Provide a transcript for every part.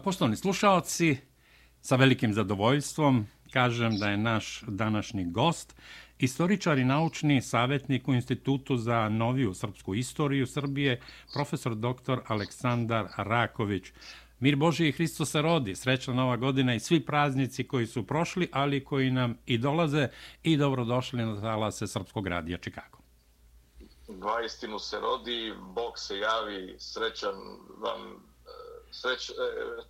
Poštovani slušalci, sa velikim zadovoljstvom kažem da je naš današnji gost istoričar i naučni savjetnik u Institutu za noviju srpsku istoriju Srbije, profesor dr. Aleksandar Raković. Mir Boži i Hristo se rodi, srećna nova godina i svi praznici koji su prošli, ali koji nam i dolaze i dobrodošli na talase Srpskog radija Čikago. Dva istinu se rodi, Bog se javi, srećan vam sreć, e,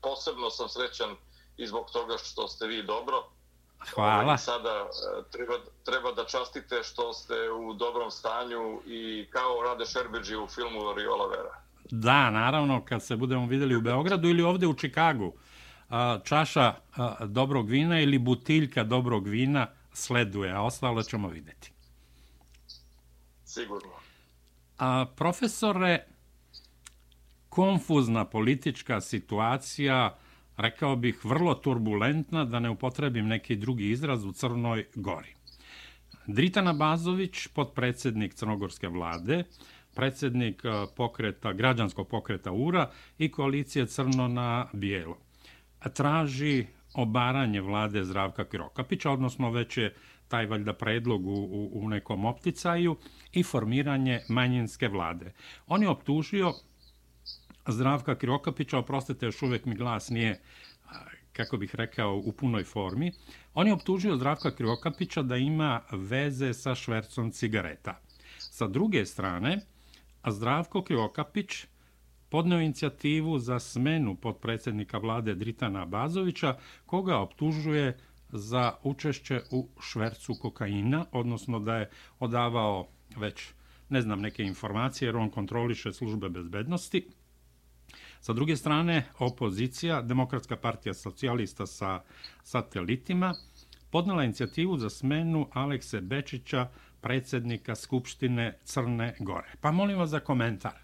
posebno sam srećan i zbog toga što ste vi dobro. Hvala. Sada e, treba, treba da častite što ste u dobrom stanju i kao Rade Šerbeđi u filmu Riola Vera. Da, naravno, kad se budemo videli u Beogradu ili ovde u Čikagu, čaša dobrog vina ili butiljka dobrog vina sleduje, a ostalo ćemo videti. Sigurno. A, profesore, konfuzna politička situacija, rekao bih, vrlo turbulentna, da ne upotrebim neki drugi izraz, u Crnoj Gori. Dritana Bazović, podpredsednik Crnogorske vlade, predsjednik e, pokreta, građanskog pokreta URA i koalicije Crno na Bijelo. Traži obaranje vlade Zdravka Kirokapića, odnosno već je taj valjda predlog u, u, u nekom opticaju i formiranje manjinske vlade. On je optužio Zdravka Kirokapića, oprostite, još uvek mi glas nije, kako bih rekao, u punoj formi. On je optužio Zdravka Kirokapića da ima veze sa švercom cigareta. Sa druge strane, Zdravko Kirokapić podneo inicijativu za smenu podpredsednika vlade Dritana Bazovića, koga optužuje za učešće u švercu kokaina, odnosno da je odavao već, ne znam, neke informacije, jer on kontroliše službe bezbednosti. Sa druge strane, opozicija, Demokratska partija socijalista sa satelitima, podnela inicijativu za smenu Alekse Bečića, predsjednika Skupštine Crne Gore. Pa molim vas za komentar.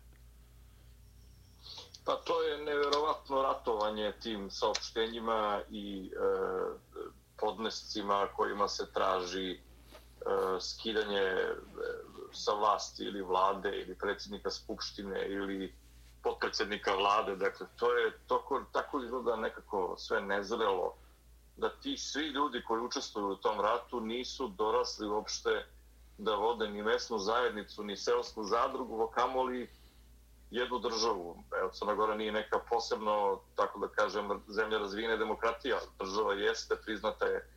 Pa to je nevjerovatno ratovanje tim saopštenjima i e, podnescima kojima se traži e, skidanje e, sa vlasti ili vlade ili predsjednika Skupštine ili potpredsjednika vlade, dakle, to je toko, tako izgleda nekako sve nezrelo, da ti svi ljudi koji učestvuju u tom ratu nisu dorasli uopšte da vode ni mesnu zajednicu, ni seosku zadrugu, a kamoli jednu državu. Evo, Crna Gora nije neka posebno, tako da kažem, zemlja razvijene demokratija. Država jeste, priznata je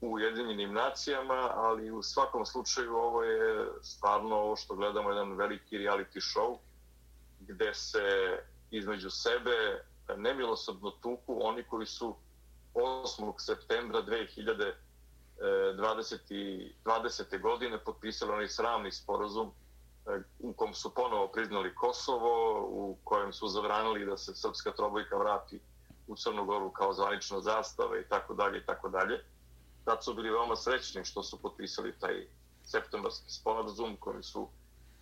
u Ujedinjenim nacijama, ali u svakom slučaju ovo je stvarno ovo što gledamo, jedan veliki reality show, gde se između sebe nemilosrdno tuku oni koji su 8. septembra 2020. 20. godine potpisali onaj sramni sporazum e, u kom su ponovo priznali Kosovo, u kojem su zavranili da se srpska trobojka vrati u Crnogoru kao zvanična zastava i tako dalje i tako dalje. Tad su bili veoma srećni što su potpisali taj septembarski sporazum kojim su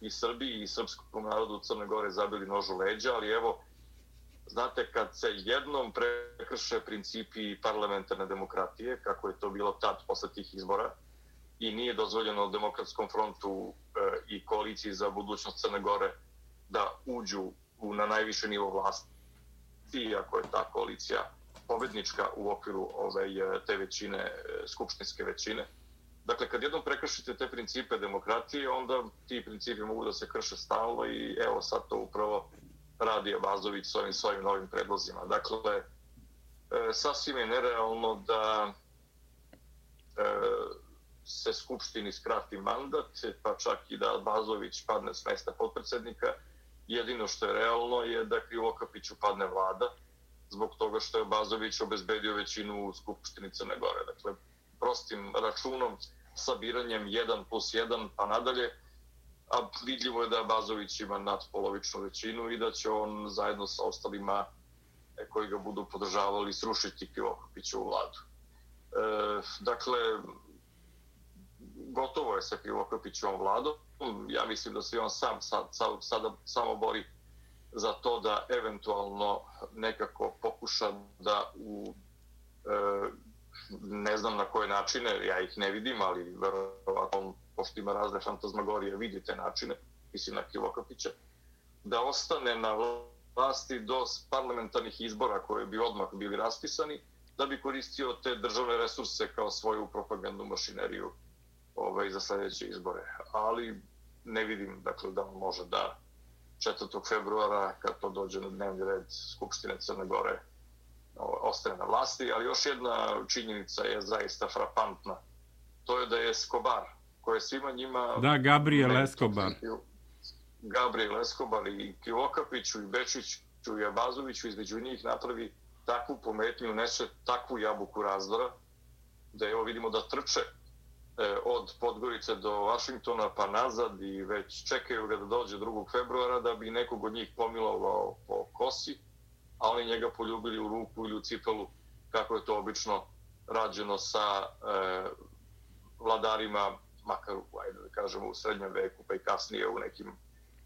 i Srbiji i srpskom narodu u Crne Gore zabili nožu leđa, ali evo, znate, kad se jednom prekrše principi parlamentarne demokratije, kako je to bilo tad posle tih izbora, i nije dozvoljeno demokratskom frontu e, i koaliciji za budućnost Crne Gore da uđu u, na najviše nivo vlasti, iako je ta koalicija pobednička u okviru ove, e, te većine, e, skupštinske većine, Dakle, kad jednom prekršite te principe demokratije, onda ti principi mogu da se krše stalno i evo sad to upravo radi Abazović s ovim svojim novim predlozima. Dakle, e, sasvim je nerealno da e, se Skupštini skrati mandat, pa čak i da Abazović padne s mesta potpredsednika. Jedino što je realno je da Krivokapiću padne vlada, zbog toga što je Abazović obezbedio većinu u Skupštini Crne Gore. Dakle, prostim računom, sabiranjem 1 plus 1 pa nadalje, a vidljivo je da Bazović ima nadpolovičnu većinu i da će on zajedno sa ostalima e, koji ga budu podržavali srušiti Krivokapiću u vladu. E, dakle, gotovo je sa Krivokapićom vladom. Ja mislim da se on sam sad, sad, sada samo bori za to da eventualno nekako pokuša da u e, ne znam na koje načine, ja ih ne vidim, ali verovatno, pošto ima razne fantazmagorije, vidite načine, mislim na Kivokapića, da ostane na vlasti do parlamentarnih izbora koje bi odmah bili raspisani, da bi koristio te državne resurse kao svoju propagandnu mašineriju ovaj, za sljedeće izbore. Ali ne vidim dakle, da može da 4. februara, kad to dođe na dnevni red Skupštine Crne Gore, ostane na vlasti. Ali još jedna činjenica je zaista frapantna. To je da je Escobar, koje je svima njima... Da, Gabriel Escobar. Gabriel Escobar i Kivokapiću i Bečiću i Abazoviću između njih napravi takvu pometnju, neće takvu jabuku razdora, da evo vidimo da trče e, od Podgorice do Vašingtona pa nazad i već čekaju ga da dođe 2. februara da bi nekog od njih pomilovao po kosi, a oni njega poljubili u ruku ili u cipelu, kako je to obično rađeno sa e, vladarima, makar ajde da kažemo u srednjem veku, pa i kasnije u nekim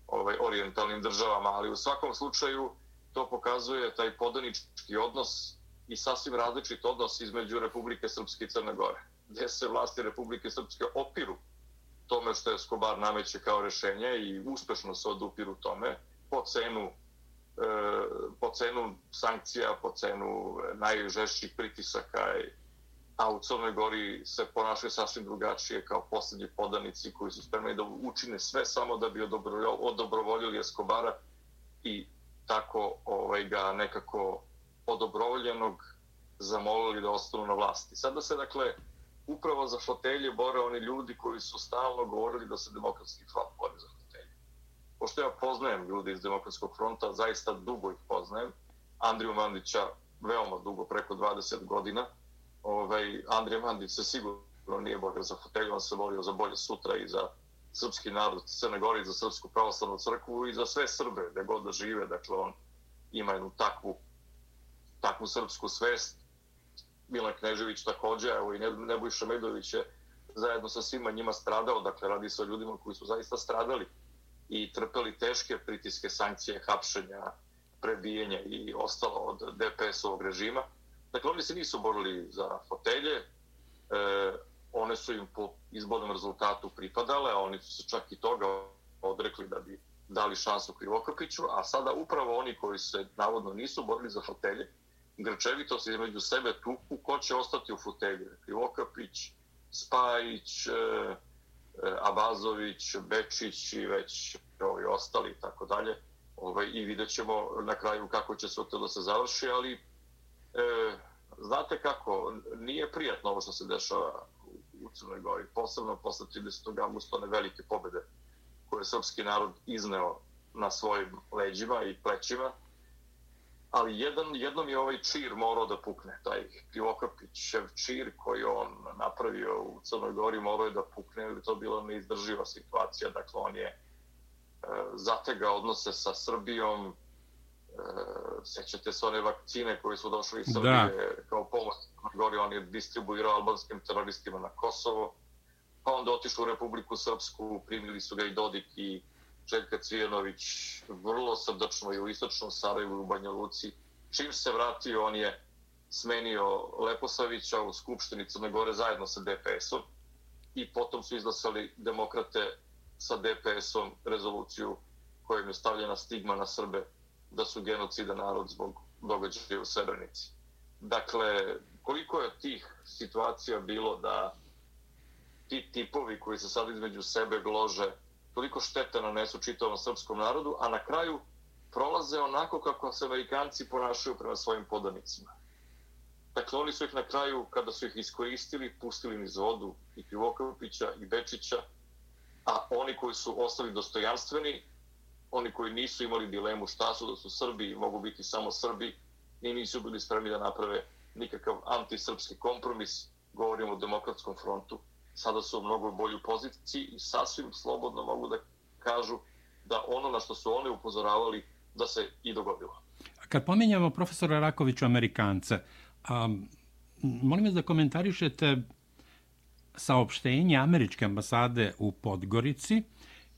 ovaj, orientalnim državama, ali u svakom slučaju to pokazuje taj podanički odnos i sasvim različit odnos između Republike Srpske i Crne Gore, gdje se vlasti Republike Srpske opiru tome što je Skobar nameće kao rešenje i uspešno se odupiru tome po cenu E, po cenu sankcija, po cenu e, najžešćih pritisaka e, a u Crnoj Gori se ponašaju sasvim drugačije kao posljednji podanici koji su spremni da učine sve samo da bi odobrovoljili Eskobara i tako ovaj, ga nekako odobrovoljenog zamolili da ostanu na vlasti. Sada se, dakle, upravo za fotelje bore oni ljudi koji su stalno govorili da se demokratski front bori za. Pošto ja poznajem ljudi iz demokratskog fronta, zaista dugo ih poznajem, Andriju Mandića veoma dugo, preko 20 godina, ovaj, Andrija Mandić se sigurno nije borio za fotelju, on se borio za bolje sutra i za srpski narod Crne Gore, za Srpsku pravoslavnu crkvu i za sve Srbe, da god da žive. Dakle, on ima jednu takvu, takvu srpsku svest. Milan Knežević također, evo i Nebojša Medović je zajedno sa svima njima stradao. Dakle, radi se o ljudima koji su zaista stradali i trpeli teške pritiske, sankcije, hapšenja, prebijenja i ostalo od DPS-ovog režima. Dakle, oni se nisu borili za fotelje, e, one su im po izbornom rezultatu pripadale, a oni su se čak i toga odrekli da bi dali šansu Krivokapiću, a sada upravo oni koji se navodno nisu borili za fotelje, grčevito se između sebe tuku ko će ostati u fotelje. Krivokapić, Spajić, e, E, Abazović, Bečić i već ovi ostali i tako dalje. Ovaj, I vidjet ćemo na kraju kako će sve to da se završi, ali e, znate kako, nije prijatno ovo što se dešava u Crnoj Gori, posebno posle 30. augusta one velike pobede koje je srpski narod izneo na svojim leđima i plećima. Ali jedan, jednom je ovaj čir morao da pukne, taj Krivokapićev čir koji on napravio u Crnoj Gori morao je da pukne, ili to bila neizdrživa situacija. Dakle, on je e, zategao odnose sa Srbijom, E, sećate se one vakcine koje su došle iz Srbije da. kao pomoć gori on je distribuirao albanskim teroristima na Kosovo pa onda otišao u Republiku Srpsku primili su ga i Dodik i Željka Cvijanović, vrlo srdačno i u istočnom Sarajevu u Banja Luci čim se vratio on je smenio Leposavića u Skupštini Crne Gore zajedno sa DPS-om i potom su izglasali demokrate sa DPS-om rezoluciju kojim je stavljena stigma na Srbe da su genocida narod zbog događaja u Srebrenici. Dakle, koliko je tih situacija bilo da ti tipovi koji se sad između sebe glože, toliko štete nanesu čitavom srpskom narodu, a na kraju prolaze onako kako se Amerikanci ponašaju prema svojim podanicima. Dakle, oni su ih na kraju, kada su ih iskoristili, pustili niz vodu i Krivokovića i Bečića, a oni koji su ostali dostojanstveni, oni koji nisu imali dilemu šta su da su Srbi i mogu biti samo Srbi i nisu bili spremni da naprave nikakav antisrpski kompromis, govorimo o demokratskom frontu, sada su u mnogo bolju poziciji i sasvim slobodno mogu da kažu da ono na što su oni upozoravali da se i dogodilo. Kad pominjamo profesora Rakovića Amerikanca, um, molim vas da komentarišete saopštenje američke ambasade u Podgorici,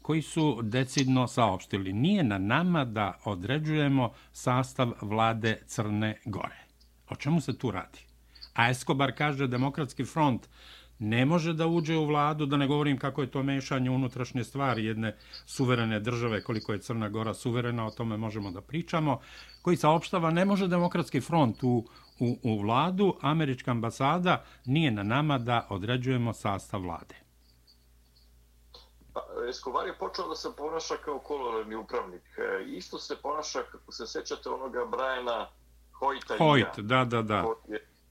koji su decidno saopštili nije na nama da određujemo sastav vlade Crne Gore. O čemu se tu radi? A Escobar kaže demokratski front ne može da uđe u vladu, da ne govorim kako je to mešanje unutrašnje stvari jedne suverene države, koliko je Crna Gora suverena, o tome možemo da pričamo, koji saopštava ne može demokratski front u, u, u vladu, američka ambasada nije na nama da određujemo sastav vlade. Pa, Escobar je počeo da se ponaša kao kolorni upravnik. E, isto se ponaša, kako se sećate onoga Briana Hoyta. Hoyt, da, da, da.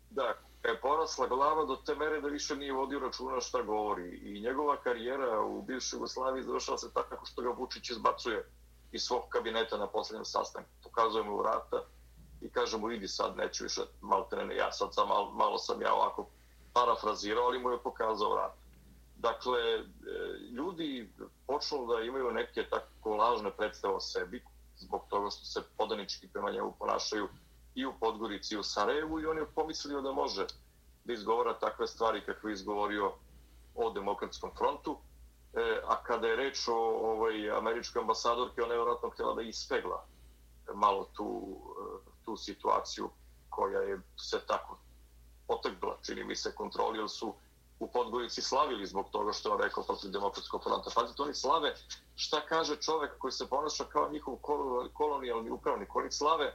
Da, je porasla glava do te mere da više nije vodio računa šta govori. I njegova karijera u bivšoj Jugoslaviji završala se tako što ga Vučić izbacuje iz svog kabineta na posljednjem sastanku. Pokazuje mu vrata i kaže mu idi sad, neću više malo trene, ja sad sam malo, malo sam ja ovako parafrazirao, ali mu je pokazao vrata. Dakle, e, ljudi počnu da imaju neke tako lažne predstave o sebi, zbog toga što se podanički prema njemu ponašaju i u Podgorici i u Sarajevu i on je pomislio da može da izgovara takve stvari kakve je izgovorio o demokratskom frontu. E, a kada je reč o ovoj američkoj ambasadorki, ona je vjerojatno htjela da ispegla malo tu, e, tu situaciju koja je se tako potegla, čini mi se, kontroli, jer su u Podgorici slavili zbog toga što je rekao protiv demokratskog fronta. Pazite, oni slave šta kaže čovek koji se ponaša kao njihov kolonijalni upravnik. Oni slave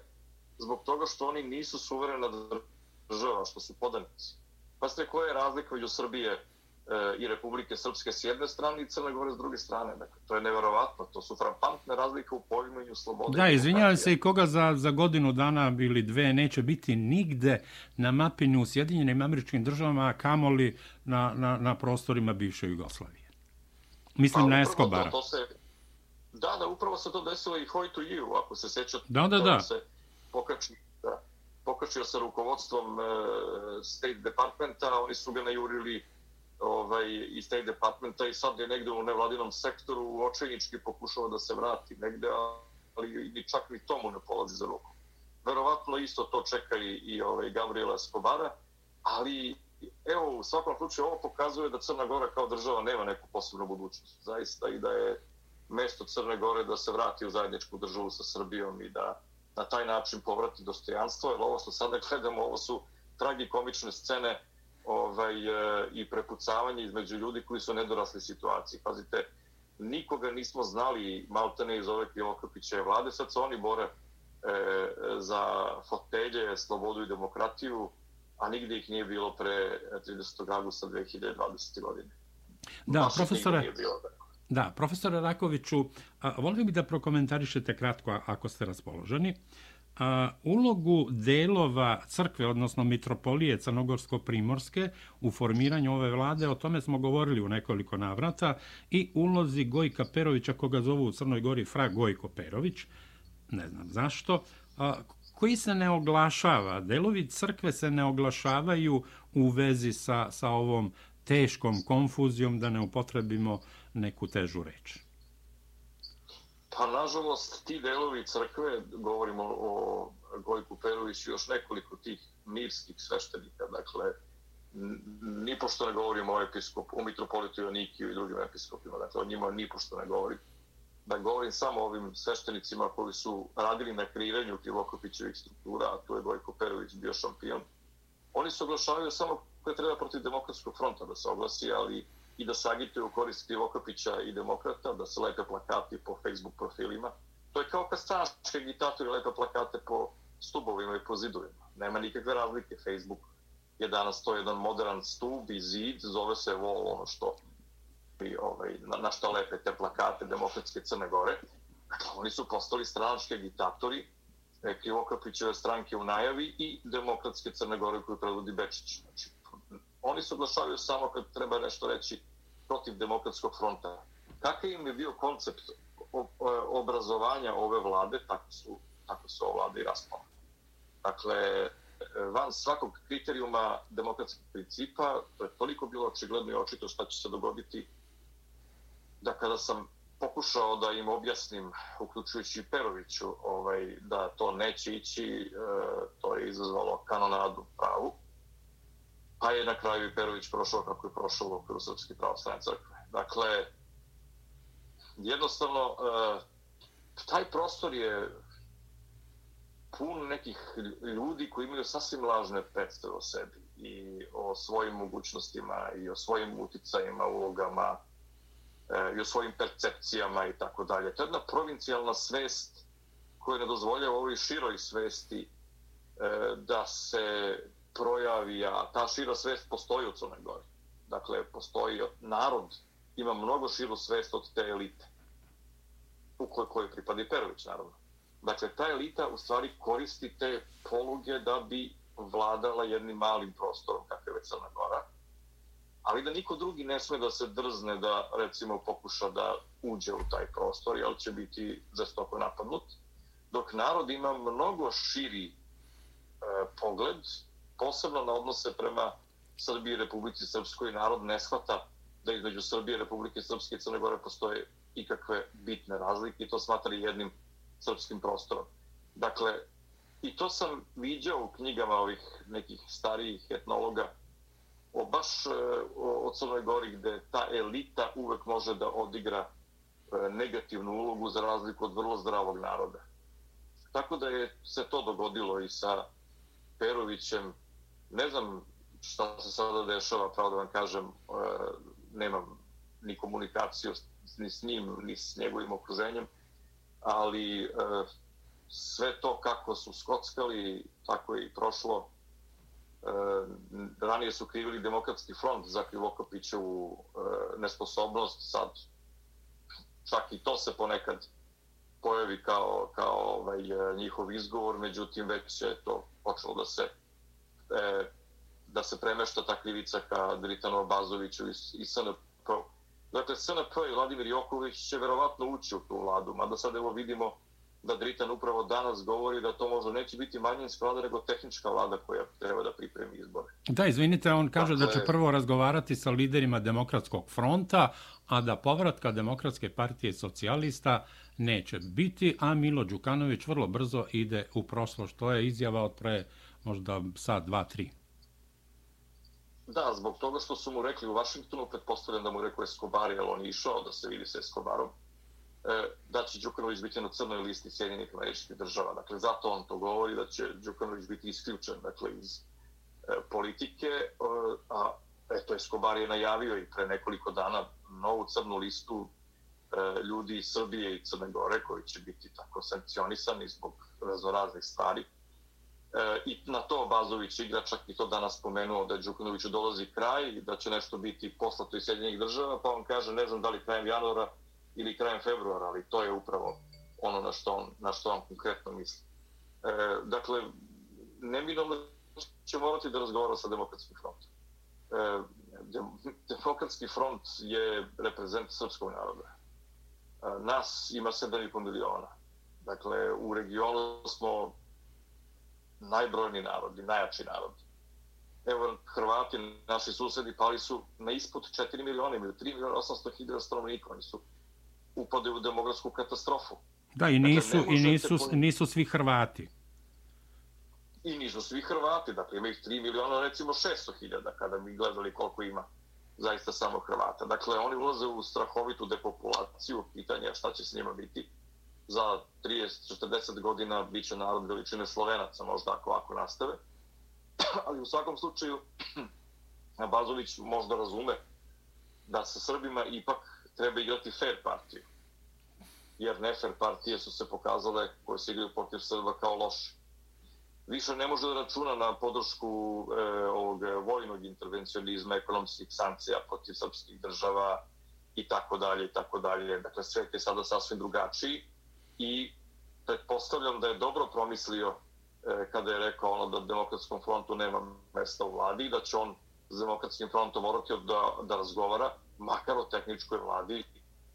zbog toga što oni nisu suverena država, što su podanici. Pa ste koja je razlika među Srbije e, i Republike Srpske s jedne strane i Crne Gore s druge strane. Dakle, to je neverovatno. To su frampantne razlike u poimanju slobode. Da, izvinjavam se i koga za, za godinu dana ili dve neće biti nigde na mapinu u Sjedinjenim američkim državama, a kamoli na, na, na prostorima bivše Jugoslavije. Mislim pa, na Escobara. To, to se, da, da, upravo se to desilo i Hojtu Iu, ako se sećate. Da, da, da. Se, pokači, da, pokačio sa rukovodstvom e, State Departmenta, oni su ga najurili ovaj, iz State Departmenta i sad je negde u nevladinom sektoru očajnički pokušao da se vrati negde, ali ni čak ni tomu ne polazi za rukom. Verovatno isto to čeka i, i ovaj, Gabriela Skobara, ali evo, u svakom slučaju ovo pokazuje da Crna Gora kao država nema neku posebnu budućnost. Zaista i da je mesto Crne Gore da se vrati u zajedničku državu sa Srbijom i da na taj način povrati dostojanstvo, jer ovo što sada gledamo, ovo su tragikomične scene ovaj, e, i prepucavanje između ljudi koji su nedorasli situaciji. Pazite, nikoga nismo znali maltene iz ove Krivokapiće vlade, sad se oni bore e, za fotelje, slobodu i demokratiju, a nigde ih nije bilo pre 30. augusta 2020. godine. Da, Baš profesore, Da, Da, profesore Rakoviću, volio bi da prokomentarišete kratko ako ste raspoloženi. A, ulogu delova crkve, odnosno mitropolije Crnogorsko-Primorske u formiranju ove vlade, o tome smo govorili u nekoliko navrata, i ulozi Gojka Perovića, koga zovu u Crnoj Gori Fra Gojko Perović, ne znam zašto, a, koji se ne oglašava, delovi crkve se ne oglašavaju u vezi sa, sa ovom teškom konfuzijom, da ne upotrebimo neku težu reč? Pa, nažalost, ti delovi crkve, govorimo o Gojku Peroviću i još nekoliko tih mirskih sveštenika, dakle, nipošto ne govorimo o episkopu, o mitropolitu Jonikiju i drugim episkopima, dakle, o njima ni pošto ne govorim. Da govorim samo o ovim sveštenicima koji su radili na kreiranju Krivokopićevih struktura, a tu je Gojko Perović bio šampion. Oni se oglašavaju samo koje treba protiv demokratskog fronta da se oglasi, ali i da sagituju u korist Krivokapića i demokrata, da se lepe plakati po Facebook profilima. To je kao kad stranski agitatori lepe plakate po stubovima i po zidovima. Nema nikakve razlike. Facebook je danas to jedan modern stub i zid, zove se Wall, ono što i, ovaj, na, na šta lepe te plakate demokratske Crne Gore. Dakle, oni su postali stranački agitatori Krivokapićeve stranke u najavi i demokratske Crne Gore koju predvodi Bečić. Znači, oni se oglašavaju samo kad treba nešto reći protiv demokratskog fronta. Kakav im je bio koncept obrazovanja ove vlade, tako su, tako su ova vlada i raspala. Dakle, van svakog kriterijuma demokratskih principa, to je toliko bilo očigledno i očito šta će se dogoditi, da kada sam pokušao da im objasnim, uključujući Peroviću, ovaj, da to neće ići, e, to je izazvalo kanonadu pravu pa je na kraju i Perović prošao kako je prošao u okviru Srpske pravoslavne crkve. Dakle, jednostavno, uh, taj prostor je pun nekih ljudi koji imaju sasvim lažne predstave o sebi i o svojim mogućnostima i o svojim uticajima, ulogama eh, i o svojim percepcijama i tako dalje. To je jedna provincijalna svest koja ne dozvoljava ovoj široj svesti eh, da se projavi, a ta šira svest postoji u Crnoj Gori. Dakle, postoji narod, ima mnogo širu svest od te elite u kojoj, kojoj pripadi Perović, naravno. Dakle, ta elita u stvari koristi te poluge da bi vladala jednim malim prostorom, kakve je već Crna Gora, ali da niko drugi ne sme da se drzne da, recimo, pokuša da uđe u taj prostor, jer će biti zastoko napadnut, dok narod ima mnogo širi e, pogled, posebno na odnose prema Srbiji i Republici Srpskoj, narod ne shvata da između Srbije, Republike Srpske i Crne Gore postoje ikakve bitne razlike i to smatali jednim srpskim prostorom. Dakle, i to sam viđao u knjigama ovih nekih starijih etnologa, o baš e, o, Crnoj Gori gde ta elita uvek može da odigra e, negativnu ulogu za razliku od vrlo zdravog naroda. Tako da je se to dogodilo i sa Perovićem. Ne znam šta se sada dešava, pravo da vam kažem, e, nemam ni komunikaciju ni s njim, ni s njegovim okruženjem, ali e, sve to kako su skockali, tako je i prošlo. E, ranije su krivili demokratski front za Krivokapićevu e, nesposobnost, sad čak i to se ponekad pojavi kao, kao ovaj, e, njihov izgovor, međutim već je to počelo da se e, da se premešta ta krivica ka Dritanu Bazoviću i, i SNP. Dakle, SNP i Vladimir Joković će verovatno ući u tu vladu, mada sad evo vidimo da Dritan upravo danas govori da to možda neće biti manjinska vlada, nego tehnička vlada koja treba da pripremi izbore. Da, izvinite, on kaže dakle, da će dakle- prvo razgovarati sa liderima Demokratskog fronta, a da povratka Demokratske partije socijalista neće biti, a Milo Đukanović vrlo brzo ide u prošlo, što je izjava od pre možda sad, dva, tri. Da, zbog toga što su mu rekli u Vašingtonu, pretpostavljam da mu rekao Escobar, jer on išao da se vidi sa Escobarom, e, da će Đukanović biti na crnoj listi Sjedinjenih američkih država. Dakle, zato on to govori da će Đukanović biti isključen dakle, iz e, politike, e, a eto, Escobar je najavio i pre nekoliko dana novu crnu listu ljudi iz Srbije i Crne Gore koji će biti tako sankcionisani zbog raznoraznih stvari. E, I na to Bazović igra, čak i to danas spomenuo da Đukanoviću dolazi kraj i da će nešto biti poslato iz Sjedinjenih država, pa on kaže ne znam da li krajem januara ili krajem februara, ali to je upravo ono na što on, na što on konkretno misli. E, dakle, neminovno će morati da razgovara sa demokratskim frontom. E, demokratski front je reprezent srpskog naroda. E, nas ima 7,5 miliona. Dakle, u regionu smo najbrojniji narod i najjači narod. Evo, Hrvati, naši susedi, pali su na ispod 4 miliona, imaju 3 miliona 800 hiljada stanovnika. Oni su upade u demografsku katastrofu. Da, i dakle, nisu, dakle, i nisu, poni... nisu svi Hrvati. I nisu svi Hrvati, dakle ima ih 3 miliona, recimo 600 hiljada, kada mi gledali koliko ima zaista samo Hrvata. Dakle, oni ulaze u strahovitu depopulaciju, pitanje šta će s njima biti za 30-40 godina bit će narod veličine Slovenaca, možda ako ovako nastave. Ali u svakom slučaju, Bazović možda razume da sa Srbima ipak treba igrati fair partiju. Jer ne fair partije su se pokazale koje se igraju protiv Srba kao loše. Više ne može da računa na podršku e, ovog vojnog intervencionizma, ekonomskih sankcija protiv srpskih država i tako dalje i tako dalje. Dakle, svet je sada sasvim drugačiji i pretpostavljam da je dobro promislio e, kada je rekao ono da demokratskom frontu nema mesta u vladi i da će on s demokratskim frontom morati da, da razgovara makar o tehničkoj vladi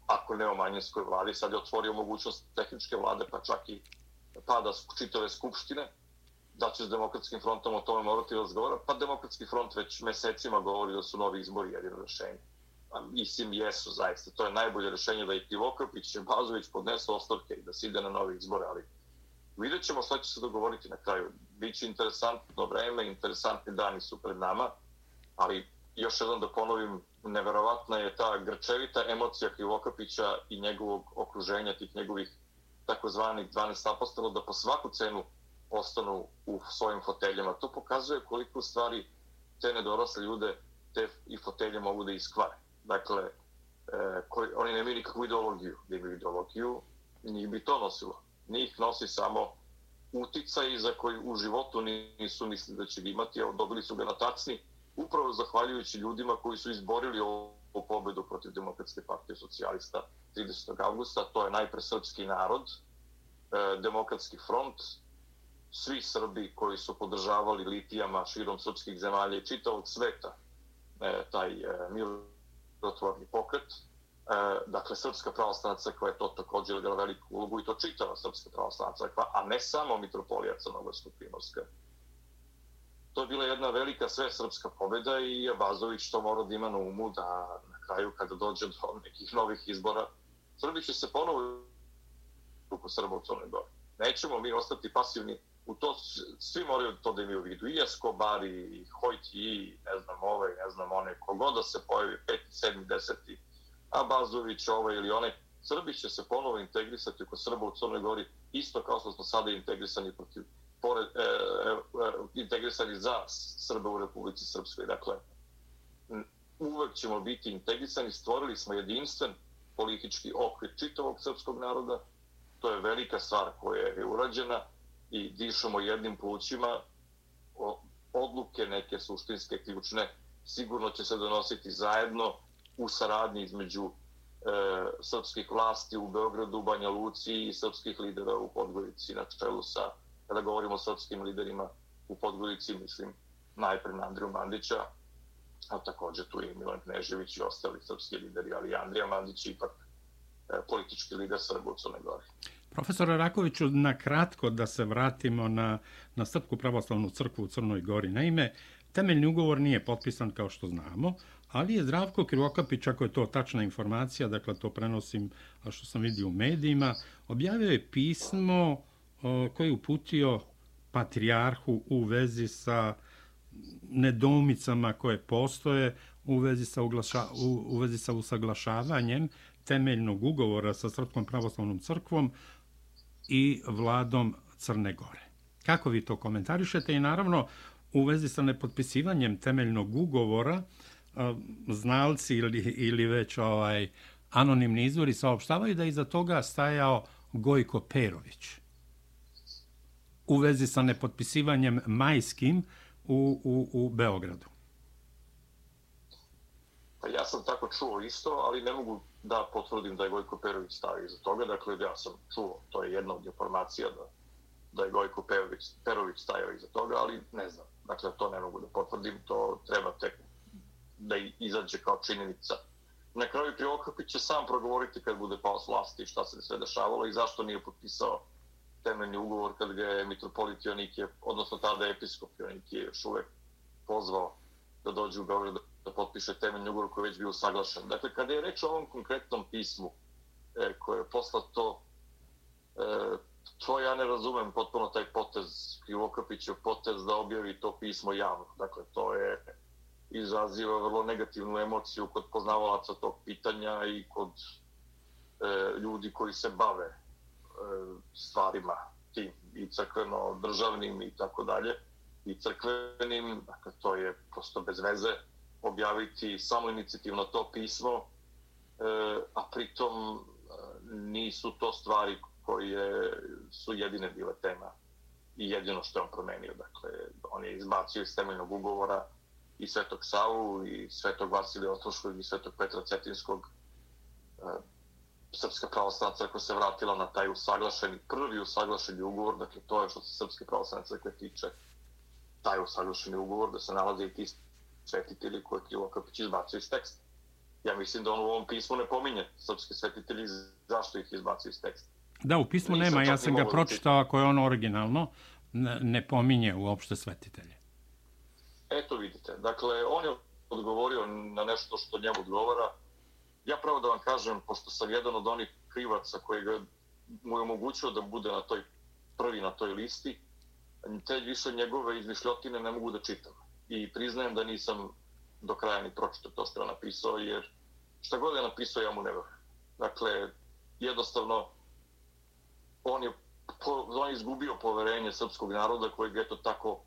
ako ne o manjinskoj vladi. Sad je otvorio mogućnost tehničke vlade pa čak i pada čitave skupštine da će s demokratskim frontom o tome morati razgovara. Pa demokratski front već mesecima govori da su novi izbori jedino rešenje mislim, jesu zaista. To je najbolje rešenje da i Tivokopić i Bazović podnesu ostavke i da se ide na novi izbore, ali vidjet ćemo šta će se dogovoriti na kraju. Biće interesantno vreme, interesantni dani su pred nama, ali još jednom da ponovim, neverovatna je ta grčevita emocija Krivokapića i njegovog okruženja, tih njegovih takozvanih 12 apostola, da po svaku cenu ostanu u svojim foteljama. To pokazuje koliko stvari te nedorasle ljude te i fotelje mogu da iskvare. Dakle, e, koji, oni nemaju nikakvu ideologiju. Da imaju ideologiju, njih bi to nosilo. Njih nosi samo uticaj za koji u životu nisu mislili da će imati. a dobili su ga na tacni, upravo zahvaljujući ljudima koji su izborili ovu pobedu protiv Demokratske partije socijalista 30. augusta. To je najpre srpski narod, e, Demokratski front, svi Srbi koji su podržavali litijama širom srpskih zemalja i čitavog sveta e, taj e, mirotvorni pokret. E, dakle, Srpska pravoslavna crkva je to također igrala veliku ulogu i to čitava Srpska pravoslavna crkva, a ne samo mitropolija Crnogorsko-Primorska. To je bila jedna velika sve srpska pobjeda i Abazović to mora da ima na umu da na kraju kada dođe do nekih novih izbora Srbi će se ponovo u Srba u Crnoj Gori. Nećemo mi ostati pasivni u to svi moraju to da imaju u vidu. I Escobar, i Hojti, i ne znam ove, ne znam one, kogod da se pojavi, 5. 7. 10. Abazović, ovaj ili onaj, Srbi će se ponovo integrisati oko Srba u Crnoj Gori, isto kao što smo sada integrisani protiv pored, e, e, e, integrisani za Srbe u Republici Srpskoj. Dakle, uvek ćemo biti integrisani, stvorili smo jedinstven politički okvir čitavog srpskog naroda, to je velika stvar koja je urađena, i dišemo jednim plućima, odluke neke suštinske, ključne, sigurno će se donositi zajedno u saradnji između e, srpskih vlasti u Beogradu, Banja Luci i srpskih lidera u Podgorici na čelu sa, kada govorimo o srpskim liderima u Podgorici, mislim najpre na Andriju Mandića, a takođe tu i Milan Knežević i ostali srpski lideri, ali Andrija Mandić je ipak e, politički lider Srba u Crnoj Gori. Profesor Rakoviću, na kratko da se vratimo na, na Srpku pravoslavnu crkvu u Crnoj Gori. Naime, temeljni ugovor nije potpisan kao što znamo, ali je Zdravko Krivokapić, ako je to tačna informacija, dakle to prenosim što sam vidio u medijima, objavio je pismo o, koje je uputio patrijarhu u vezi sa nedomicama koje postoje u vezi sa, uglaša, u, u vezi sa usaglašavanjem temeljnog ugovora sa Srpskom pravoslavnom crkvom i vladom Crne Gore. Kako vi to komentarišete i naravno u vezi sa nepotpisivanjem temeljnog ugovora e, znalci ili, ili već ovaj anonimni izvori saopštavaju da iza toga stajao Gojko Perović u vezi sa nepotpisivanjem majskim u, u, u Beogradu. Pa ja sam tako čuo isto, ali ne mogu da potvrdim da je Gojko Perović stavio iza toga. Dakle, ja sam čuo, to je jedna od informacija da, da je Gojko Perović, Perović stavio iza toga, ali ne znam. Dakle, to ne mogu da potvrdim, to treba tek da izađe kao činjenica. Na kraju Krivokapić će sam progovoriti kad bude pao s vlasti šta se sve dešavalo i zašto nije potpisao temeljni ugovor kad ga je mitropolit Jonikije, odnosno tada episkop Jonikije još uvek pozvao da dođe u Beograd da potpiše temeljni ugovor koji je već bio saglašen. Dakle, kada je reč o ovom konkretnom pismu e, koje je poslato, e, to ja ne razumem potpuno taj potez Krivokapićev potez da objavi to pismo javno. Dakle, to je izaziva vrlo negativnu emociju kod poznavalaca tog pitanja i kod e, ljudi koji se bave e, stvarima tim i crkveno državnim i tako dalje i crkvenim, dakle to je prosto bez veze objaviti samo inicijativno to pismo, e, a pritom e, nisu to stvari koje su jedine bile tema i jedino što je on promenio. Dakle, on je izbacio iz temeljnog ugovora i Svetog Savu i Svetog Vasilija Ostroškog i Svetog Petra Cetinskog. E, Srpska pravoslavna crkva se vratila na taj usaglašeni, prvi usaglašeni ugovor, dakle to je što se Srpske pravoslavne crkve tiče, taj usaglašeni ugovor da se nalazi i ti svetitelji koje Krivo Kapić izbacio iz teksta. Ja mislim da on u ovom pismu ne pominje srpske svetitelji zašto ih izbacio iz teksta. Da, u pismu Nisam nema, ja sam ga pročitao ako je ono originalno, ne pominje uopšte svetitelje. Eto vidite, dakle, on je odgovorio na nešto što njemu odgovara. Ja pravo da vam kažem, pošto sam jedan od onih krivaca koji ga mu je omogućio da bude na toj prvi na toj listi, te više njegove izmišljotine ne mogu da čitam i priznajem da nisam do kraja ni pročitao to što je napisao, jer šta god je napisao, ja mu ne vrlo. Dakle, jednostavno, on je on izgubio poverenje srpskog naroda kojeg je to tako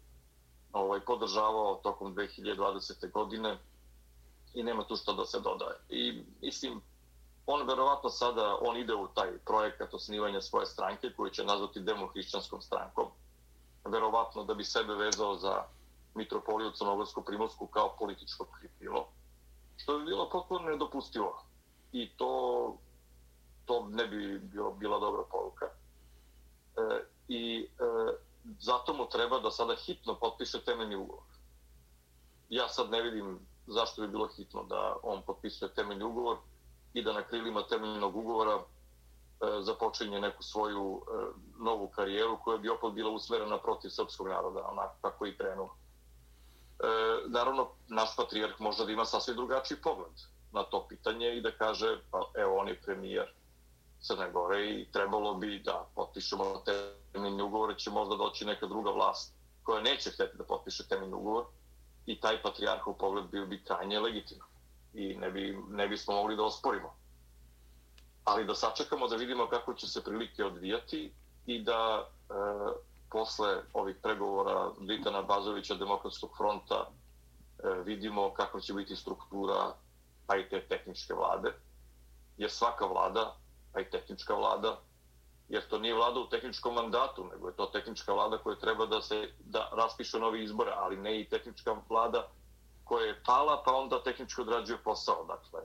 ovaj, podržavao tokom 2020. godine i nema tu što da se dodaje. I mislim, on verovatno sada, on ide u taj projekat osnivanja svoje stranke koji će nazvati demohrišćanskom strankom. Verovatno da bi sebe vezao za mitropoliju Crnogorsko-Primorsku kao političko kripilo. Što bi bilo potpuno nedopustivo. I to, to ne bi bilo, bila dobra poruka. E, I e, zato mu treba da sada hitno potpiše temeljni ugovor. Ja sad ne vidim zašto bi bilo hitno da on potpisuje temeljni ugovor i da na krilima temeljnog ugovora e, započinje neku svoju e, novu karijeru koja bi opet bila usmerena protiv srpskog naroda, onako kako i krenuo. E, naravno, naš patrijarh možda da ima sasvim drugačiji pogled na to pitanje i da kaže, pa evo, on je premijer Crne Gore i trebalo bi da potpišemo temeljni ugovor, će možda doći neka druga vlast koja neće htjeti da potpiše temeljni ugovor i taj patrijarhov pogled bio bi krajnje legitiman i ne, bi, ne bismo mogli da osporimo. Ali da sačekamo da vidimo kako će se prilike odvijati i da e, posle ovih pregovora Ditana Bazovića Demokratskog fronta e, vidimo kakva će biti struktura pa i te tehničke vlade. Jer svaka vlada, pa i tehnička vlada, jer to nije vlada u tehničkom mandatu, nego je to tehnička vlada koja treba da se da raspiše novi izbore, ali ne i tehnička vlada koja je pala, pa onda tehnički odrađuje posao. Dakle,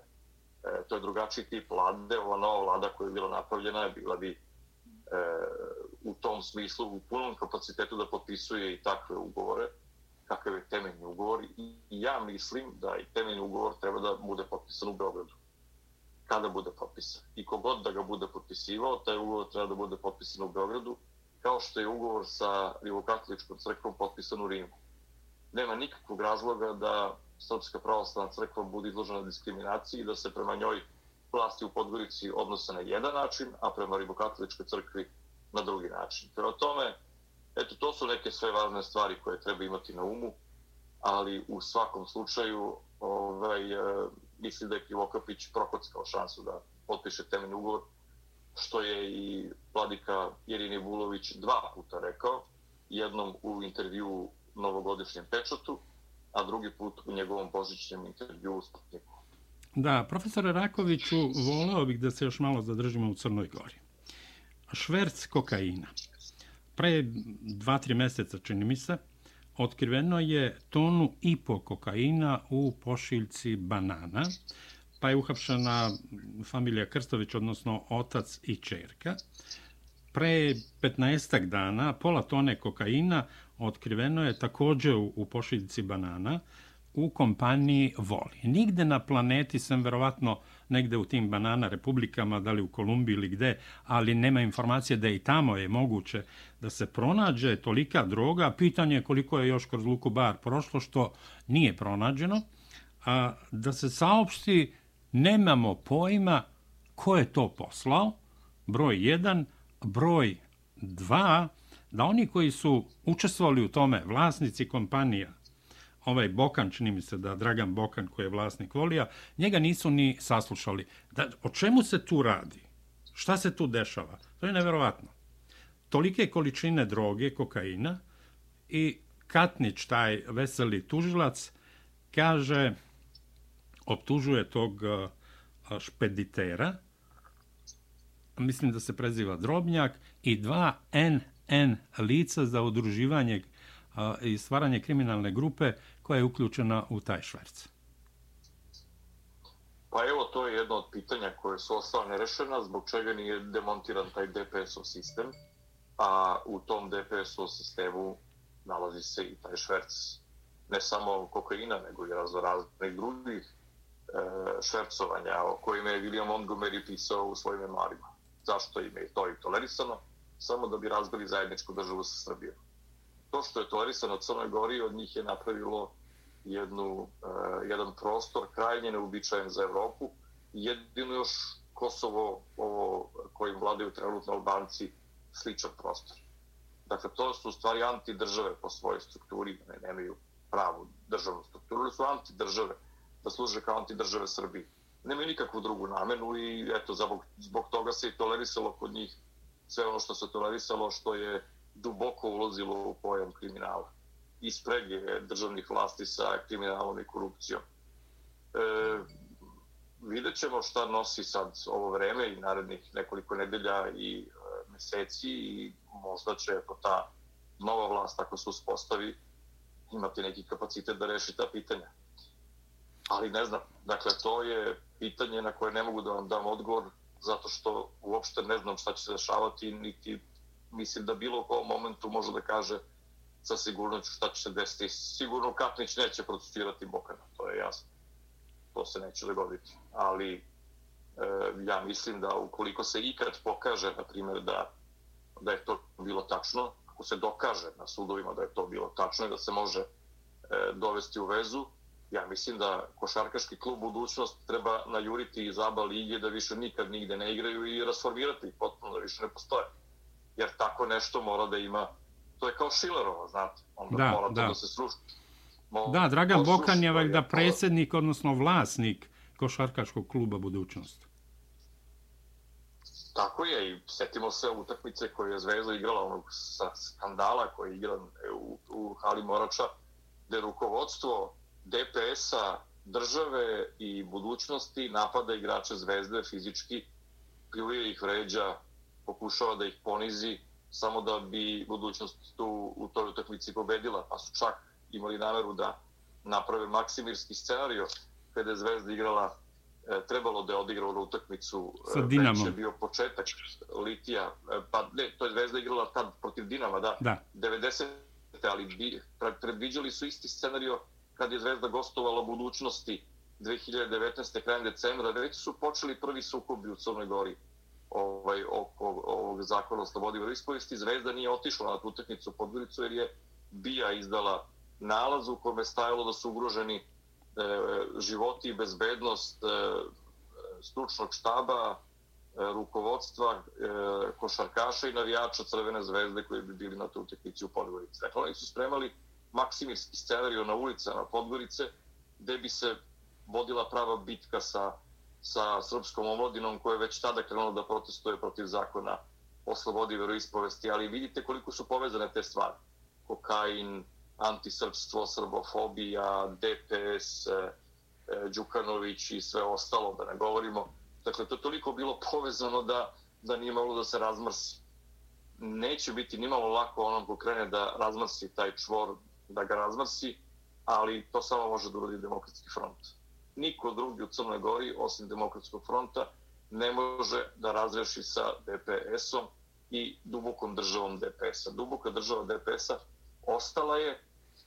e, to je drugačiji tip vlade. Ova nova vlada koja je bila napravljena je bila bi e, u tom smislu u punom kapacitetu da potpisuje i takve ugovore, kakav je temeljni ugovor. I ja mislim da i temeljni ugovor treba da bude potpisan u Beogradu. Kada bude potpisan. I kogod da ga bude potpisivao, taj ugovor treba da bude potpisan u Beogradu, kao što je ugovor sa Rivokatoličkom crkvom potpisan u Rimu nema nikakvog razloga da Srpska pravoslavna crkva bude izložena diskriminaciji i da se prema njoj vlasti u Podgorici odnose na jedan način, a prema Rimokatoličkoj crkvi na drugi način. Prema tome, eto, to su neke sve važne stvari koje treba imati na umu, ali u svakom slučaju ovaj, e, mislim da je Krivokapić prokockao šansu da potpiše temeljni ugovor, što je i vladika Jerini Vulović dva puta rekao, jednom u intervju novogodišnjem pečatu, a drugi put u njegovom božićnjem intervju u Sputniku. Da, profesore Rakoviću, voleo bih da se još malo zadržimo u Crnoj Gori. Šverc kokaina. Pre dva, tri meseca, čini mi se, otkriveno je tonu i po kokaina u pošiljci banana, pa je uhapšena familija Krstović, odnosno otac i čerka. Pre 15 dana pola tone kokaina otkriveno je također u, u pošiljci banana u kompaniji Voli. Nigde na planeti sam verovatno negde u tim banana republikama, da li u Kolumbiji ili gde, ali nema informacije da i tamo je moguće da se pronađe tolika droga. Pitanje je koliko je još kroz Luku Bar prošlo, što nije pronađeno. A, da se saopšti, nemamo pojma ko je to poslao, broj 1, broj 2, da oni koji su učestvovali u tome, vlasnici kompanija, ovaj Bokan, čini mi se da Dragan Bokan koji je vlasnik Volija, njega nisu ni saslušali. Da, o čemu se tu radi? Šta se tu dešava? To je neverovatno. Tolike količine droge, kokaina i Katnić, taj veseli tužilac, kaže, optužuje tog špeditera, mislim da se preziva Drobnjak, i dva NN lica za udruživanje i stvaranje kriminalne grupe koja je uključena u taj šverc? Pa evo, to je jedno od pitanja koje su ostala nerešena, zbog čega nije demontiran taj DPSO sistem, a u tom DPSO sistemu nalazi se i taj šverc ne samo kokaina, nego i razno raznih drugih e, švercovanja o kojima je William Montgomery pisao u svojim memoarima. Zašto im je to i tolerisano? samo da bi razbili zajedničku državu sa Srbijom. To što je tolerisano Crnoj Gori, od njih je napravilo jednu, uh, jedan prostor krajnje neobičajen za Evropu. Jedino još Kosovo, ovo kojim vladaju trenutno Albanci, sličan prostor. Dakle, to su stvari antidržave po svojoj strukturi, ne nemaju pravu državnu strukturu, ali su antidržave, da služe kao antidržave Srbiji. Nemaju nikakvu drugu namenu i eto, zbog, zbog toga se i tolerisalo kod njih sve ono što se tolerisalo, što je duboko ulazilo u pojam kriminala i sprege državnih vlasti sa kriminalom i korupcijom. E, vidjet ćemo šta nosi sad ovo vreme i narednih nekoliko nedelja i e, meseci i možda će po ta nova vlast, ako se uspostavi, imati neki kapacitet da reši ta pitanja. Ali ne znam, dakle, to je pitanje na koje ne mogu da vam dam odgovor, zato što uopšte ne znam šta će se dešavati, niti mislim da bilo u kom momentu može da kaže sa sigurnoću šta će se desiti. Sigurno Katnić neće protestirati Bokana, to je jasno. To se neće dogoditi. Ali e, ja mislim da ukoliko se ikad pokaže, na primjer, da, da je to bilo tačno, ako se dokaže na sudovima da je to bilo tačno i da se može e, dovesti u vezu, ja mislim da košarkaški klub budućnost treba najuriti iz ABA lige da više nikad nigde ne igraju i rasformirati potpuno da više ne postoje. Jer tako nešto mora da ima, to je kao Šilerova, znate, onda da, mora da. da se sruši. Mo, Da, Dragan Bokan je valjda to- predsjednik, odnosno vlasnik košarkaškog kluba budućnost. Tako je i setimo se utakmice koju je Zvezda igrala onog sa skandala koji je igran u, u Hali Morača gde rukovodstvo DPS-a države i budućnosti napada igrače Zvezde fizički, pljuje ih, vređa, pokušava da ih ponizi samo da bi budućnost tu u toj utakmici pobedila, pa su čak imali nameru da naprave maksimirski scenario kada je Zvezda igrala e, trebalo da je odigrao na utakmicu Sa e, Dinamom. već je bio početak Litija e, pa ne, to je Zvezda igrala tad protiv Dinama da, Da. 90 ali bi, pre- predviđali su isti scenario kad je Zvezda gostovala budućnosti 2019. krajem decembra, već su počeli prvi sukobi u Crnoj Gori ovaj, oko ovog zakona o slobodi veroispovesti. Zvezda nije otišla na tu utakmicu u Podgoricu jer je BIA izdala nalaz u kome je stajalo da su ugroženi e, životi i bezbednost e, stručnog štaba, e, rukovodstva, e, košarkaša i navijača Crvene zvezde koji bi bili na toj utakmici u Podgorici. Dakle, oni su spremali maksimirski scenariju na ulicama Podgorice, gde bi se vodila prava bitka sa, sa srpskom omladinom koja je već tada krenula da protestuje protiv zakona o slobodi veroispovesti, ali vidite koliko su povezane te stvari. Kokain, antisrpstvo, srbofobija, DPS, e, e, Đukanović i sve ostalo, da ne govorimo. Dakle, to je toliko bilo povezano da, da nije moglo da se razmrsi. Neće biti ni malo lako onom ko krene da razmrsi taj čvor, da ga razmrsi, ali to samo može da uradi demokratski front. Niko drugi u Crnoj Gori, osim demokratskog fronta, ne može da razreši sa DPS-om i dubokom državom DPS-a. Duboka država DPS-a ostala je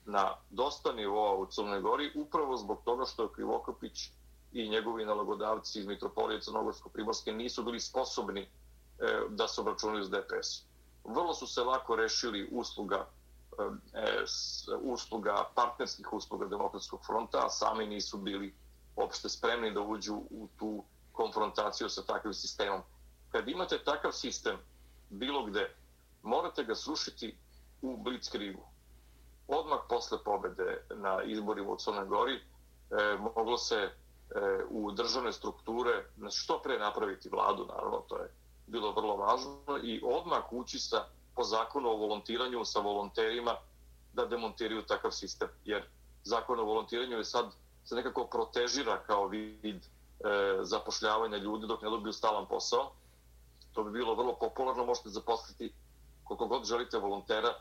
na dosta nivoa u Crnoj Gori upravo zbog toga što je Krivokapić i njegovi nalagodavci iz Mitropolije Crnogorsko-Primorske nisu bili sposobni e, da se obračunaju s DPS-om. Vrlo su se lako rešili usluga e, s, usluga, partnerskih usluga Demokratskog fronta, a sami nisu bili opšte spremni da uđu u tu konfrontaciju sa takvim sistemom. Kad imate takav sistem bilo gde, morate ga srušiti u blitzkrigu. Odmah posle pobede na izborima u Crnoj Gori e, moglo se e, u državne strukture na što pre napraviti vladu, naravno, to je bilo vrlo važno, i odmah ući sa, po zakonu o volontiranju sa volonterima da demontiraju takav sistem. Jer zakon o volontiranju je sad se nekako protežira kao vid e, zapošljavanja ljudi dok ne dobiju stalan posao. To bi bilo vrlo popularno, možete zaposliti koliko god želite volontera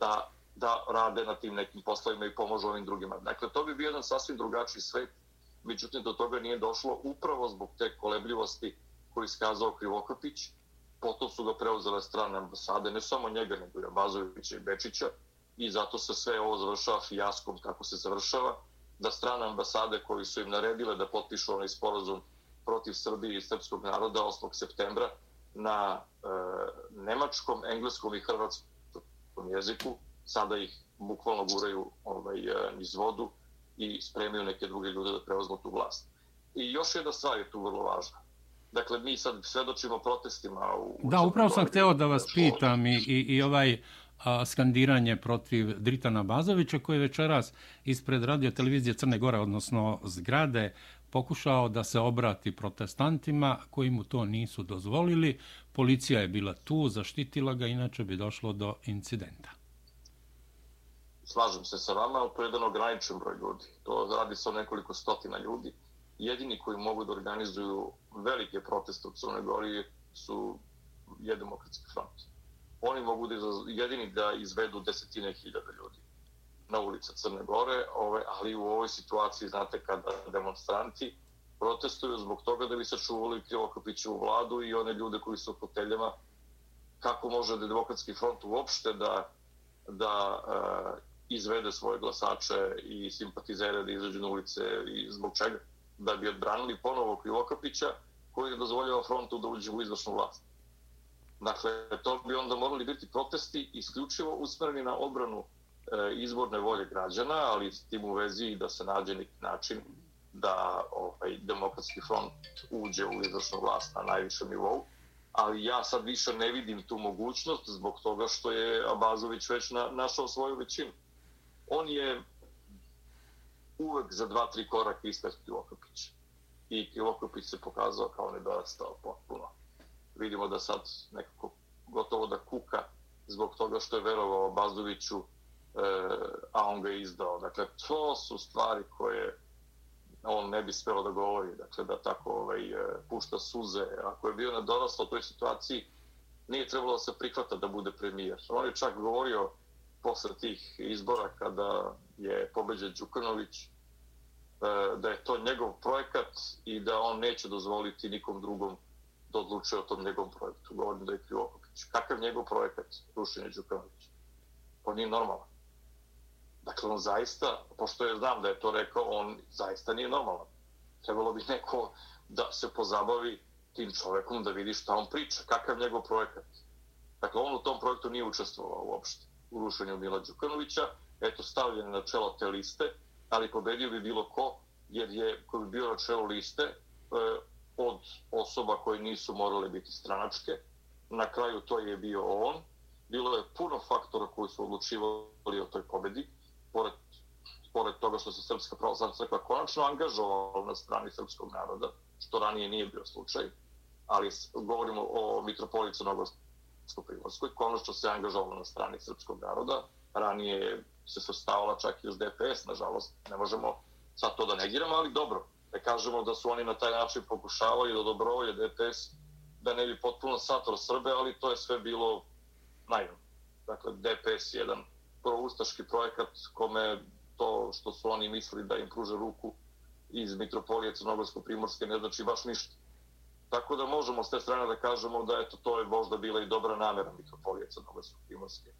da, da rade na tim nekim poslovima i pomožu ovim drugima. Dakle, to bi bio jedan sasvim drugačiji svet, međutim do toga nije došlo upravo zbog te kolebljivosti koju iskazao Krivokapić. Potom su ga preuzele strane ambasade, ne samo njega, nego i Abazovića i Bečića, i zato se sve ovo završava fijaskom kako se završava, da strane ambasade koji su im naredile da potpišu onaj sporazum protiv Srbije i srpskog naroda 8. septembra na e, nemačkom, engleskom i hrvatskom jeziku, sada ih bukvalno guraju ovaj, e, iz vodu i spremaju neke druge ljude da preuzmu tu vlast. I još jedna stvar je tu vrlo važna. Dakle, mi sad svedočimo protestima u... Da, upravo sam hteo da vas pitam i, i, i ovaj a, skandiranje protiv Dritana Bazovića koji je večeras ispred radio televizije Crne Gore, odnosno zgrade, pokušao da se obrati protestantima koji mu to nisu dozvolili, Policija je bila tu, zaštitila ga, inače bi došlo do incidenta. Slažem se sa vama, to je jedan ograničen broj ljudi. To radi se o nekoliko stotina ljudi. Jedini koji mogu da organizuju velike proteste u Crnoj Gori su je demokratski front. Oni mogu da jedini da izvedu desetine hiljada ljudi na ulice Crne Gore, ove, ali u ovoj situaciji, znate, kada demonstranti protestuju zbog toga da bi sačuvali Krivokapićevu vladu i one ljude koji su u hoteljama, kako može da demokratski front uopšte da, da e, izvede svoje glasače i simpatizere da izađu na ulice i zbog čega? Da bi odbranili ponovo Krivokapića koji je dozvoljava frontu da uđe u izvršnu vlast. Dakle, to bi onda morali biti protesti isključivo usmereni na obranu e, izborne volje građana, ali s tim u vezi da se nađe neki način da ovaj, demokratski front uđe u izvršnu vlast na najvišem nivou. Ali ja sad više ne vidim tu mogućnost zbog toga što je Abazović već na, našao svoju većinu. On je uvek za dva, tri koraka ispred Krivokapića. I Krivokapić se pokazao kao nedorastao potpuno. Vidimo da sad nekako gotovo da kuka zbog toga što je verovao Bazoviću, e, a on ga je izdao. Dakle, to su stvari koje on ne bi smelo da govori, dakle da tako ovaj, e, pušta suze. Ako je bio nedoraslo u toj situaciji, nije trebalo da se prihvata da bude premijer. On je čak govorio posle tih izbora kada je pobeđen Đukanović e, da je to njegov projekat i da on neće dozvoliti nikom drugom da odlučuje o tom njegovom projektu. Govorim da je Krivokopić. Kakav njegov projekat rušenje Đukanovića? On nije normalan. Dakle, on zaista, pošto je znam da je to rekao, on zaista nije normalan. Trebalo bi neko da se pozabavi tim čovekom da vidi šta on priča, kakav njegov projekat. Dakle, on u tom projektu nije učestvovao uopšte u rušenju Mila Đukanovića, eto, stavljen na čelo te liste, ali pobedio bi bilo ko, jer je, ko bi bio na čelo liste, e, od osoba koje nisu morale biti stranačke, na kraju to je bio on, bilo je puno faktora koji su odlučivali o toj pobedi, pored, pored toga što se Srpska pravoslavna crkva konačno angažovala na strani srpskog naroda, što ranije nije bio slučaj, ali govorimo o mitropoliji Crnogorsko-Primorskoj, konačno se angažovala na strani srpskog naroda, ranije se sastavala čak i uz DPS, nažalost, ne možemo sad to da negiramo, ali dobro, da kažemo da su oni na taj način pokušavali da dobrovolje DPS da ne bi potpuno sator Srbe, ali to je sve bilo naivno. Dakle, DPS je jedan proustaški projekat kome to što su oni mislili da im pruže ruku iz Mitropolije Crnogorsko-Primorske ne znači baš ništa. Tako da možemo s te strane da kažemo da eto, to je možda bila i dobra namjera Mitropolije Crnogorsko-Primorske.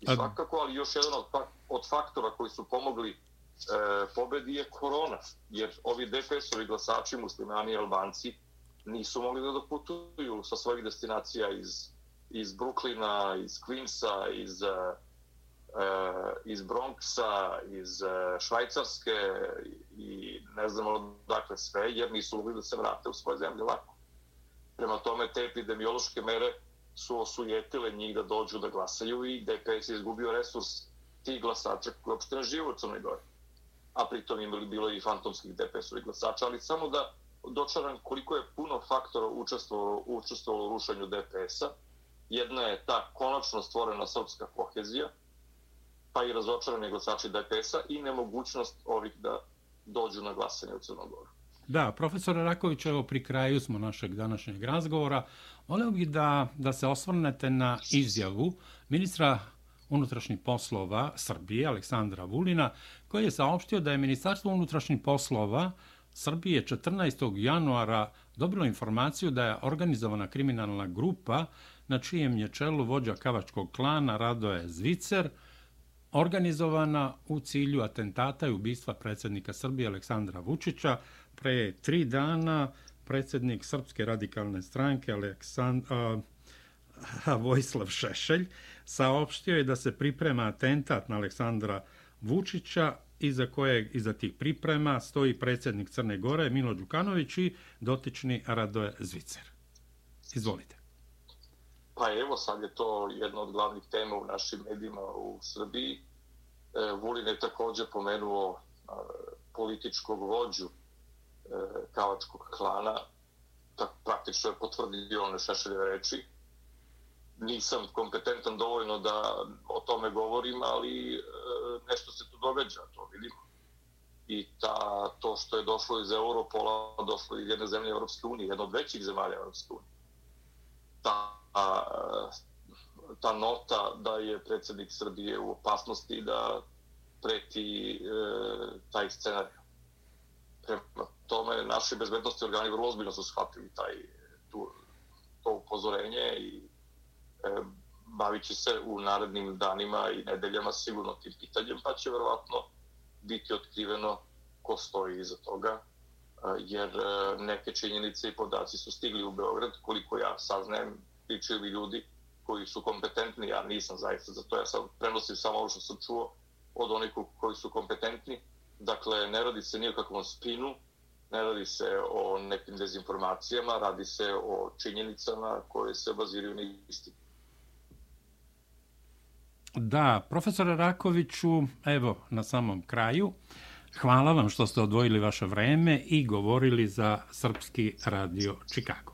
I svakako, ali još jedan od, od faktora koji su pomogli E, pobedi je korona, jer ovi DPS-ovi glasači, muslimani i albanci, nisu mogli da doputuju sa svojih destinacija iz, iz Brooklyna, iz Queensa, iz uh, iz Bronxa, iz uh, Švajcarske i ne znam dakle sve, jer nisu mogli da se vrate u svoje zemlje lako. Prema tome, te epidemiološke mere su osujetile njih da dođu da glasaju i DPS je izgubio resurs tih glasača koji uopšte ne žive u Crnoj Gori. A pritom je bilo i fantomskih DPS-ovih glasača, ali samo da dočaram koliko je puno faktora učestvovalo, učestvovalo u rušenju DPS-a. Jedna je ta konačno stvorena srpska kohezija, pa i razočarani glasači DPS-a i nemogućnost ovih da dođu na glasanje u Crnogoru. Da, profesor Raković, evo pri kraju smo našeg današnjeg razgovora. Voleo bih da, da se osvrnete na izjavu ministra unutrašnjih poslova Srbije, Aleksandra Vulina, koji je saopštio da je Ministarstvo unutrašnjih poslova Srbije 14. januara dobilo informaciju da je organizovana kriminalna grupa na čijem je čelu vođa kavačkog klana Radoje Zvicer, organizovana u cilju atentata i ubistva predsjednika Srbije Aleksandra Vučića. Pre tri dana predsjednik Srpske radikalne stranke Aleksandar Vojislav Šešelj saopštio je da se priprema atentat na Aleksandra Vučića Vučića, iza kojeg iza tih priprema stoji predsjednik Crne Gore Milo Đukanović i dotični Radoje Zvicer. Izvolite. Pa evo, sad je to jedna od glavnih tema u našim medijima u Srbiji. E, Vulin je također pomenuo e, političkog vođu e, kavačkog klana, tak, praktično je potvrdio one šešeljeve reči nisam kompetentan dovoljno da o tome govorim, ali e, nešto se tu događa, to vidimo. I ta, to što je došlo iz Europola, došlo iz jedne zemlje Europske unije, jedna od većih zemalja Europske unije. Ta, a, ta nota da je predsjednik Srbije u opasnosti da preti e, taj scenarij. Prema tome, naši bezbednosti organi vrlo ozbiljno su shvatili taj, tu, to upozorenje i bavit će se u narednim danima i nedeljama sigurno tim pitanjem, pa će verovatno biti otkriveno ko stoji iza toga, e, jer e, neke činjenice i podaci su stigli u Beograd, koliko ja saznajem, pričaju ljudi koji su kompetentni, ja nisam zaista za to, ja sam prenosim samo ovo što sam čuo od onih koji su kompetentni, dakle ne radi se nije kakvom spinu, ne radi se o nekim dezinformacijama, radi se o činjenicama koje se baziraju na istinu. Da, profesore Rakoviću, evo, na samom kraju, hvala vam što ste odvojili vaše vreme i govorili za Srpski radio Čikago.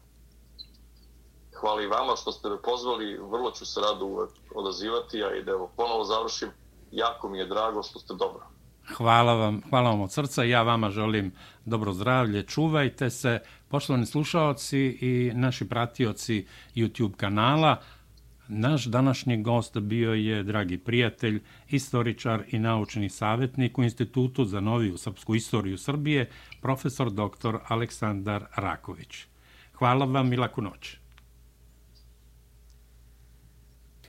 Hvala i vama što ste me pozvali, vrlo ću se rado uvek odazivati, a i da evo ponovo završim, jako mi je drago što ste dobro. Hvala vam, hvala vam od srca. Ja vama želim dobro zdravlje. Čuvajte se, poštovani slušalci i naši pratioci YouTube kanala. Naš današnji gost bio je, dragi prijatelj, istoričar i naučni savjetnik u Institutu za noviju srpsku istoriju Srbije, profesor dr. Aleksandar Raković. Hvala vam i laku noć.